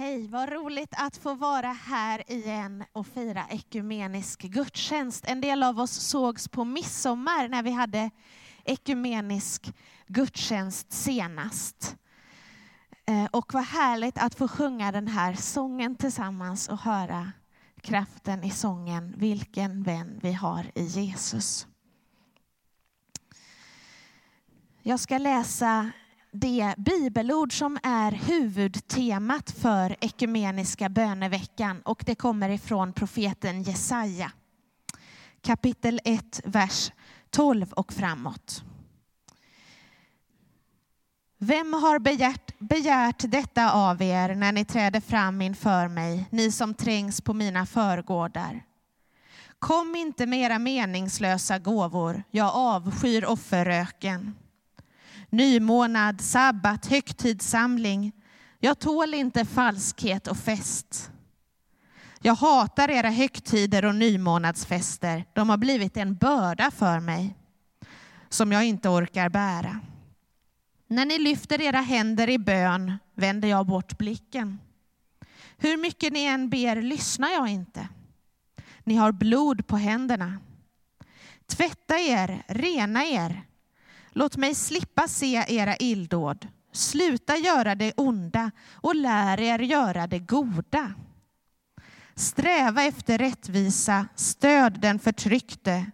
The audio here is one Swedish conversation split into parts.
Hej, vad roligt att få vara här igen och fira ekumenisk gudstjänst. En del av oss sågs på midsommar när vi hade ekumenisk gudstjänst senast. Eh, och vad härligt att få sjunga den här sången tillsammans och höra kraften i sången Vilken vän vi har i Jesus. Jag ska läsa det bibelord som är huvudtemat för ekumeniska böneveckan och det kommer ifrån profeten Jesaja. Kapitel 1, vers 12 och framåt. Vem har begärt, begärt detta av er när ni träder fram inför mig, ni som trängs på mina förgårdar? Kom inte med era meningslösa gåvor, jag avskyr offerröken nymånad, sabbat, högtidssamling. Jag tål inte falskhet och fest. Jag hatar era högtider och nymånadsfester. De har blivit en börda för mig som jag inte orkar bära. När ni lyfter era händer i bön vänder jag bort blicken. Hur mycket ni än ber lyssnar jag inte. Ni har blod på händerna. Tvätta er, rena er. Låt mig slippa se era illdåd. Sluta göra det onda och lär er göra det goda. Sträva efter rättvisa, stöd den förtryckte.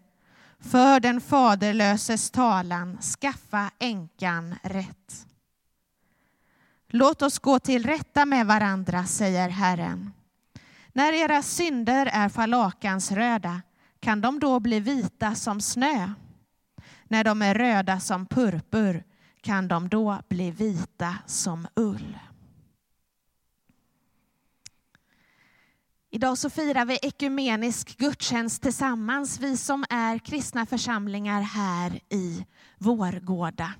För den faderlöses talan, skaffa änkan rätt. Låt oss gå till rätta med varandra, säger Herren. När era synder är falakansröda, kan de då bli vita som snö? När de är röda som purpur kan de då bli vita som ull. Idag så firar vi ekumenisk gudstjänst tillsammans, vi som är kristna församlingar här i Vårgårda.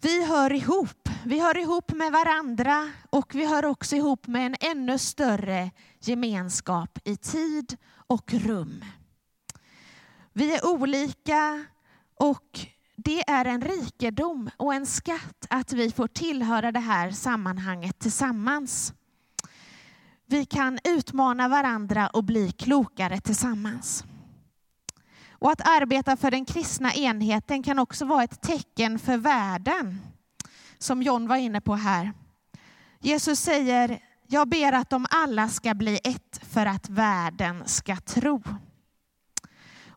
Vi hör ihop. Vi hör ihop med varandra och vi hör också ihop med en ännu större gemenskap i tid och rum. Vi är olika och det är en rikedom och en skatt att vi får tillhöra det här sammanhanget tillsammans. Vi kan utmana varandra och bli klokare tillsammans. Och att arbeta för den kristna enheten kan också vara ett tecken för världen, som John var inne på här. Jesus säger, jag ber att de alla ska bli ett för att världen ska tro.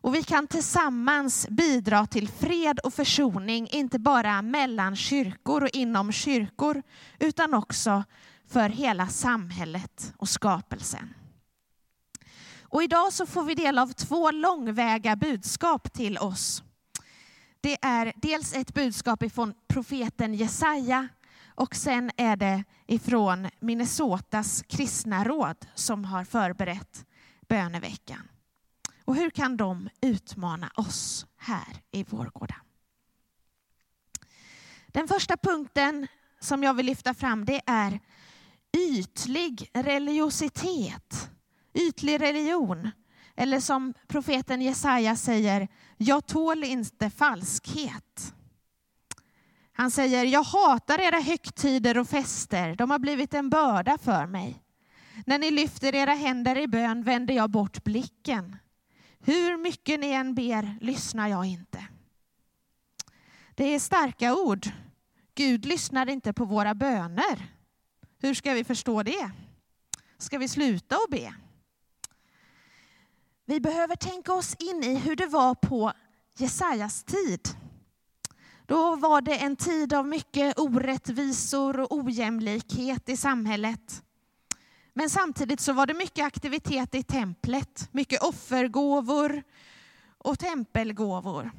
Och vi kan tillsammans bidra till fred och försoning, inte bara mellan kyrkor och inom kyrkor, utan också för hela samhället och skapelsen. Och idag så får vi del av två långväga budskap till oss. Det är dels ett budskap ifrån profeten Jesaja och sen är det ifrån Minnesotas kristna råd som har förberett böneveckan. Och hur kan de utmana oss här i Vårgårda? Den första punkten som jag vill lyfta fram det är ytlig religiositet, ytlig religion. Eller som profeten Jesaja säger, jag tål inte falskhet. Han säger, jag hatar era högtider och fester, de har blivit en börda för mig. När ni lyfter era händer i bön vänder jag bort blicken. Hur mycket ni än ber lyssnar jag inte. Det är starka ord. Gud lyssnar inte på våra böner. Hur ska vi förstå det? Ska vi sluta att be? Vi behöver tänka oss in i hur det var på Jesajas tid. Då var det en tid av mycket orättvisor och ojämlikhet i samhället. Men samtidigt så var det mycket aktivitet i templet, mycket offergåvor och tempelgåvor.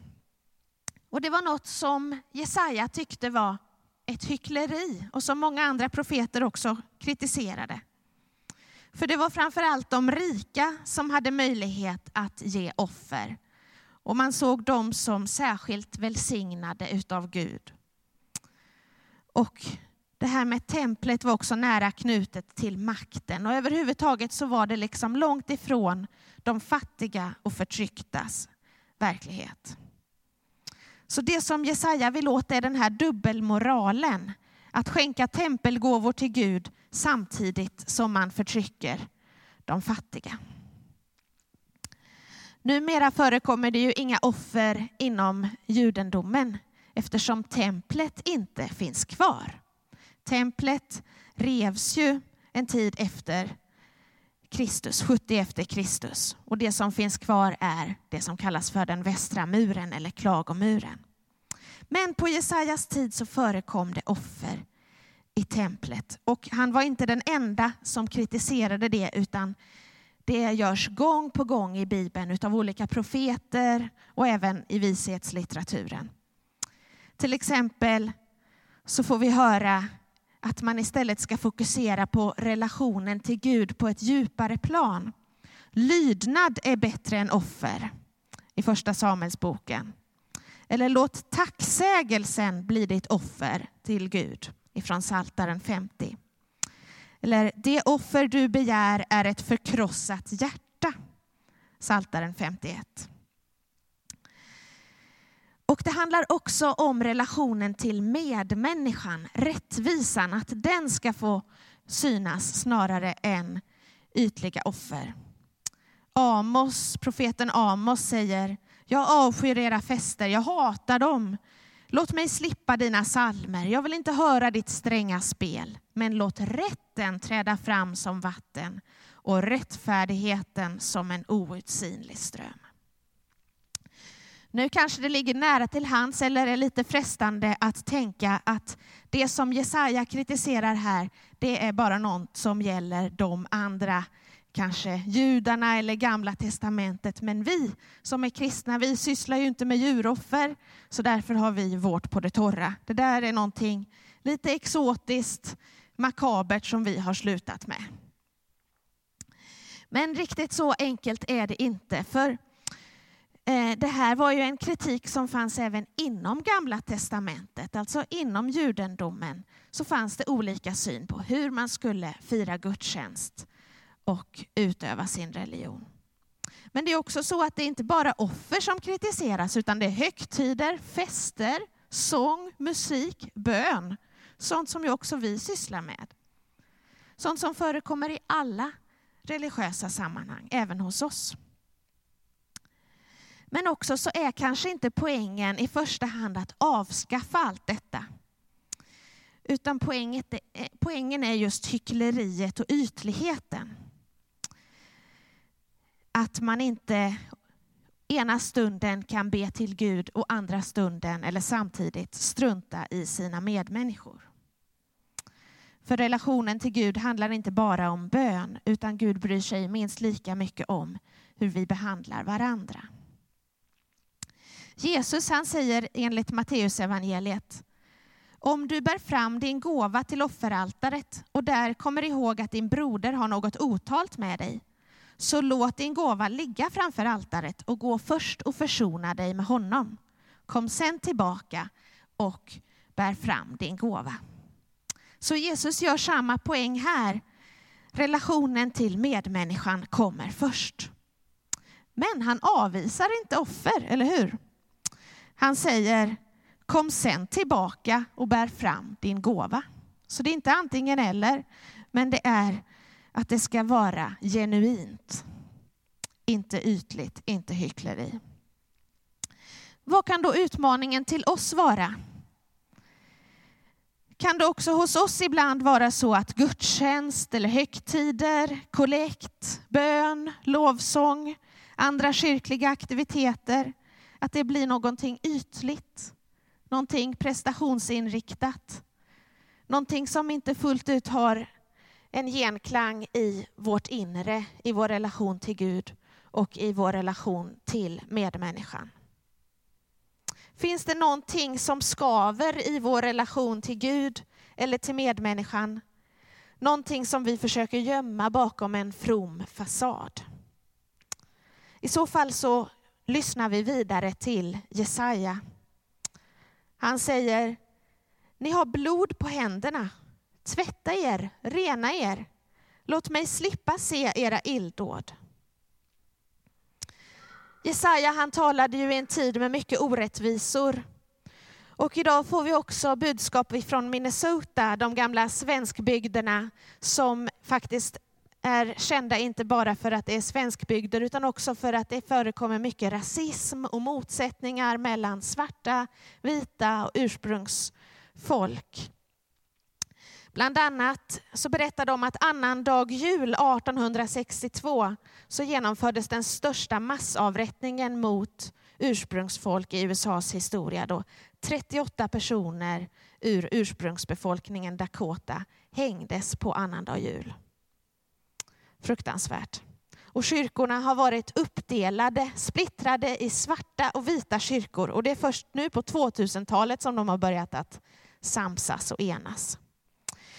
Och det var något som Jesaja tyckte var ett hyckleri och som många andra profeter också kritiserade. För det var framför allt de rika som hade möjlighet att ge offer. Och man såg dem som särskilt välsignade utav Gud. Och det här med templet var också nära knutet till makten och överhuvudtaget så var det liksom långt ifrån de fattiga och förtrycktas verklighet. Så det som Jesaja vill åt är den här dubbelmoralen. att skänka tempelgåvor till Gud samtidigt som man förtrycker de fattiga. Numera förekommer det ju inga offer inom judendomen eftersom templet inte finns kvar. Templet revs ju en tid efter Kristus, 70 efter Kristus. Och det som finns kvar är det som kallas för den västra muren eller klagomuren. Men på Jesajas tid så förekom det offer i templet. Och han var inte den enda som kritiserade det utan det görs gång på gång i Bibeln av olika profeter och även i vishetslitteraturen. Till exempel så får vi höra att man istället ska fokusera på relationen till Gud på ett djupare plan. Lydnad är bättre än offer i första Samuelsboken. Eller låt tacksägelsen bli ditt offer till Gud ifrån Saltaren 50. Eller det offer du begär är ett förkrossat hjärta. Saltaren 51. Och det handlar också om relationen till medmänniskan, rättvisan, att den ska få synas snarare än ytliga offer. Amos, profeten Amos säger, jag avskyr era fester, jag hatar dem. Låt mig slippa dina salmer. Jag vill inte höra ditt stränga spel. Men låt rätten träda fram som vatten och rättfärdigheten som en outsinlig ström. Nu kanske det ligger nära till hands eller är lite frestande att tänka att det som Jesaja kritiserar här, det är bara något som gäller de andra, kanske judarna eller gamla testamentet. Men vi som är kristna, vi sysslar ju inte med djuroffer, så därför har vi vårt på det torra. Det där är någonting lite exotiskt, makabert som vi har slutat med. Men riktigt så enkelt är det inte. För Eh, det här var ju en kritik som fanns även inom Gamla testamentet, alltså inom judendomen så fanns det olika syn på hur man skulle fira gudstjänst och utöva sin religion. Men det är också så att det inte bara är offer som kritiseras utan det är högtider, fester, sång, musik, bön. Sånt som ju också vi sysslar med. Sånt som förekommer i alla religiösa sammanhang, även hos oss. Men också så är kanske inte poängen i första hand att avskaffa allt detta. Utan poänget, eh, poängen är just hyckleriet och ytligheten. Att man inte ena stunden kan be till Gud och andra stunden eller samtidigt strunta i sina medmänniskor. För relationen till Gud handlar inte bara om bön utan Gud bryr sig minst lika mycket om hur vi behandlar varandra. Jesus han säger enligt Matteusevangeliet om du bär fram din gåva till offeraltaret och där kommer ihåg att din broder har något otalt med dig, så låt din gåva ligga framför altaret och gå först och försona dig med honom. Kom sen tillbaka och bär fram din gåva. Så Jesus gör samma poäng här. Relationen till medmänniskan kommer först. Men han avvisar inte offer, eller hur? Han säger, kom sen tillbaka och bär fram din gåva. Så det är inte antingen eller, men det är att det ska vara genuint. Inte ytligt, inte hyckleri. Vad kan då utmaningen till oss vara? Kan det också hos oss ibland vara så att gudstjänst eller högtider, kollekt, bön, lovsång, andra kyrkliga aktiviteter att det blir någonting ytligt, någonting prestationsinriktat, någonting som inte fullt ut har en genklang i vårt inre, i vår relation till Gud och i vår relation till medmänniskan. Finns det någonting som skaver i vår relation till Gud eller till medmänniskan? Någonting som vi försöker gömma bakom en from fasad? I så fall så lyssnar vi vidare till Jesaja. Han säger, ni har blod på händerna. Tvätta er, rena er. Låt mig slippa se era illdåd. Jesaja han talade ju i en tid med mycket orättvisor. Och idag får vi också budskap från Minnesota, de gamla svenskbygderna som faktiskt är kända inte bara för att det är svenskbygder utan också för att det förekommer mycket rasism och motsättningar mellan svarta, vita och ursprungsfolk. Bland annat så berättar de att annandag jul 1862 så genomfördes den största massavrättningen mot ursprungsfolk i USAs historia. Då 38 personer ur ursprungsbefolkningen Dakota hängdes på annandag jul. Fruktansvärt. Och kyrkorna har varit uppdelade, splittrade i svarta och vita kyrkor. Och det är först nu på 2000-talet som de har börjat att samsas och enas.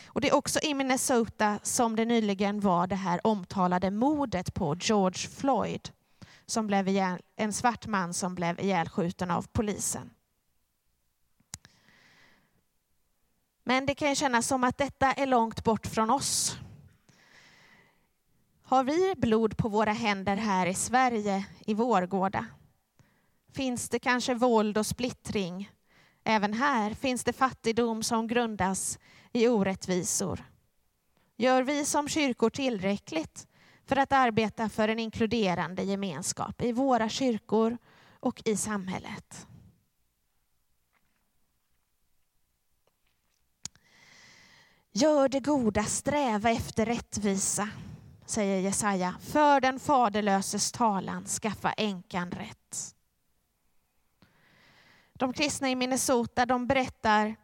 Och det är också i Minnesota som det nyligen var det här omtalade mordet på George Floyd, som blev ihjäl, en svart man som blev ihjälskjuten av polisen. Men det kan ju kännas som att detta är långt bort från oss. Har vi blod på våra händer här i Sverige, i Vårgårda? Finns det kanske våld och splittring? Även här finns det fattigdom som grundas i orättvisor. Gör vi som kyrkor tillräckligt för att arbeta för en inkluderande gemenskap i våra kyrkor och i samhället? Gör det goda, sträva efter rättvisa, säger Jesaja. För den faderlöses talan, skaffa änkan rätt. De kristna i Minnesota de berättar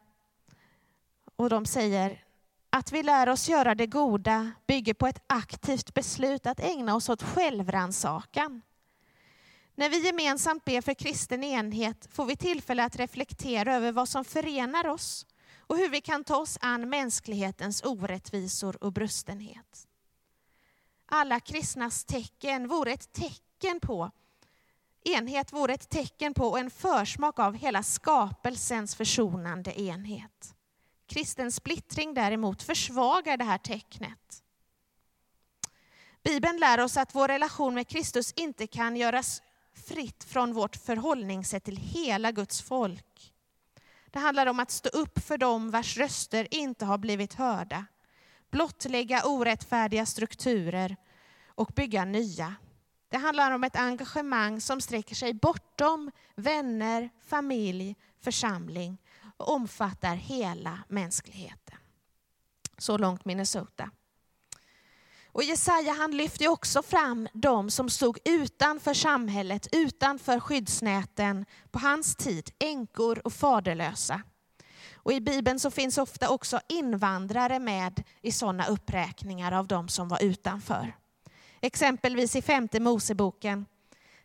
och de säger att vi lär oss göra det goda bygger på ett aktivt beslut att ägna oss åt självrannsakan. När vi gemensamt ber för kristen enhet får vi tillfälle att reflektera över vad som förenar oss och hur vi kan ta oss an mänsklighetens orättvisor och brustenhet. Alla kristnas tecken vore ett tecken på enhet vore ett tecken på och en försmak av hela skapelsens försonande enhet. Kristen splittring däremot försvagar det här tecknet. Bibeln lär oss att vår relation med Kristus inte kan göras fritt från vårt förhållningssätt till hela Guds folk. Det handlar om att stå upp för dem vars röster inte har blivit hörda, blottlägga orättfärdiga strukturer och bygga nya. Det handlar om ett engagemang som sträcker sig bortom vänner, familj, församling och omfattar hela mänskligheten. Så långt Minnesota. Och Jesaja han lyfte också fram de som stod utanför samhället, utanför skyddsnäten på hans tid, änkor och faderlösa. Och I Bibeln så finns ofta också invandrare med i sådana uppräkningar av de som var utanför. Exempelvis i femte Moseboken.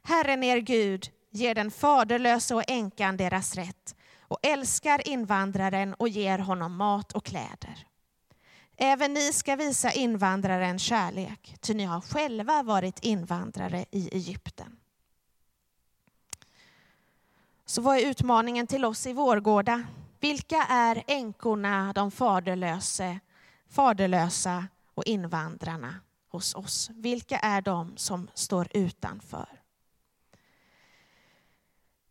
Herren er Gud ger den faderlösa och änkan deras rätt och älskar invandraren och ger honom mat och kläder. Även ni ska visa invandraren kärlek, ty ni har själva varit invandrare i Egypten. Så vad är utmaningen till oss i Vårgårda? Vilka är änkorna, de faderlösa, faderlösa och invandrarna hos oss? Vilka är de som står utanför?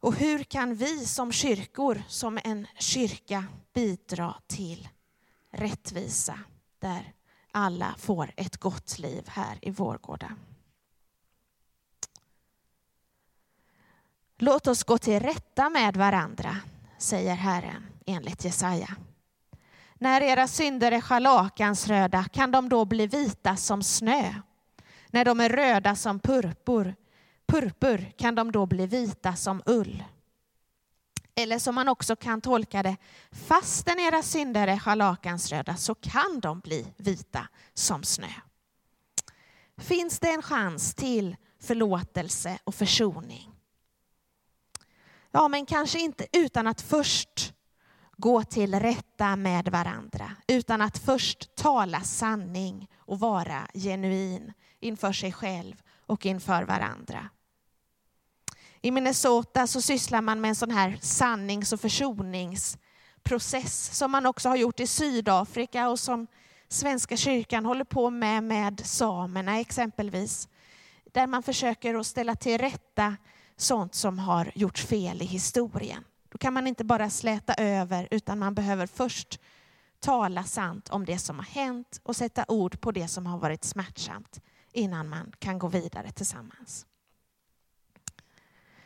Och hur kan vi som kyrkor, som en kyrka, bidra till rättvisa där alla får ett gott liv här i Vårgårda? Låt oss gå till rätta med varandra, säger Herren enligt Jesaja. När era synder är scharlakansröda kan de då bli vita som snö. När de är röda som purpur purpur kan de då bli vita som ull. Eller som man också kan tolka det, fastän era synder är scharlakansröda så kan de bli vita som snö. Finns det en chans till förlåtelse och försoning? Ja, men kanske inte utan att först gå till rätta med varandra, utan att först tala sanning och vara genuin inför sig själv och inför varandra. I Minnesota så sysslar man med en sån här sannings och försoningsprocess som man också har gjort i Sydafrika och som Svenska kyrkan håller på med med samerna exempelvis. Där man försöker att ställa till rätta sånt som har gjorts fel i historien. Då kan man inte bara släta över, utan man behöver först tala sant om det som har hänt och sätta ord på det som har varit smärtsamt innan man kan gå vidare tillsammans.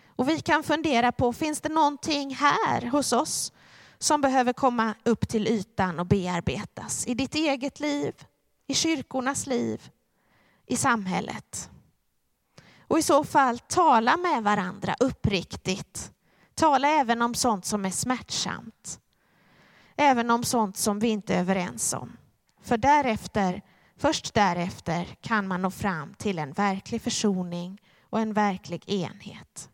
Och vi kan fundera på, finns det någonting här hos oss som behöver komma upp till ytan och bearbetas i ditt eget liv, i kyrkornas liv, i samhället? Och i så fall tala med varandra uppriktigt. Tala även om sånt som är smärtsamt. Även om sånt som vi inte är överens om. För därefter, först därefter kan man nå fram till en verklig försoning och en verklig enhet.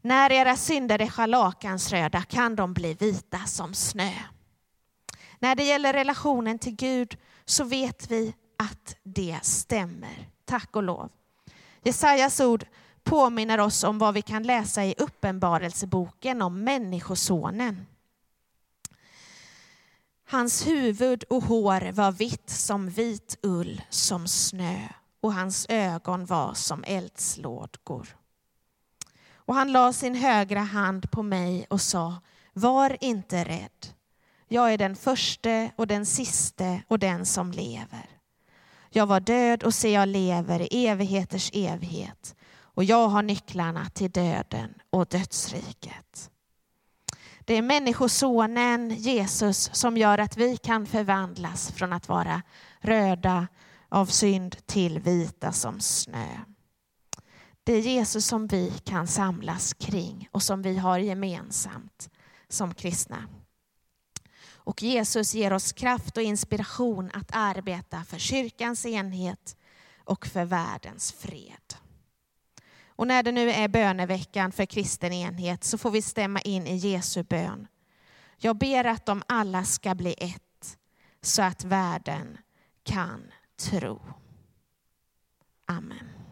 När era synder är scharlakansröda kan de bli vita som snö. När det gäller relationen till Gud så vet vi att det stämmer, tack och lov. Jesajas ord påminner oss om vad vi kan läsa i Uppenbarelseboken om Människosonen. Hans huvud och hår var vitt som vit ull, som snö och hans ögon var som eldslådor. Och han la sin högra hand på mig och sa, var inte rädd. Jag är den förste och den siste och den som lever. Jag var död och se jag lever i evigheters evighet och jag har nycklarna till döden och dödsriket. Det är Människosonen Jesus som gör att vi kan förvandlas från att vara röda av synd till vita som snö. Det är Jesus som vi kan samlas kring och som vi har gemensamt som kristna. Och Jesus ger oss kraft och inspiration att arbeta för kyrkans enhet och för världens fred. Och när det nu är böneveckan för kristen enhet så får vi stämma in i Jesu bön. Jag ber att de alla ska bli ett så att världen kan tro. Amen.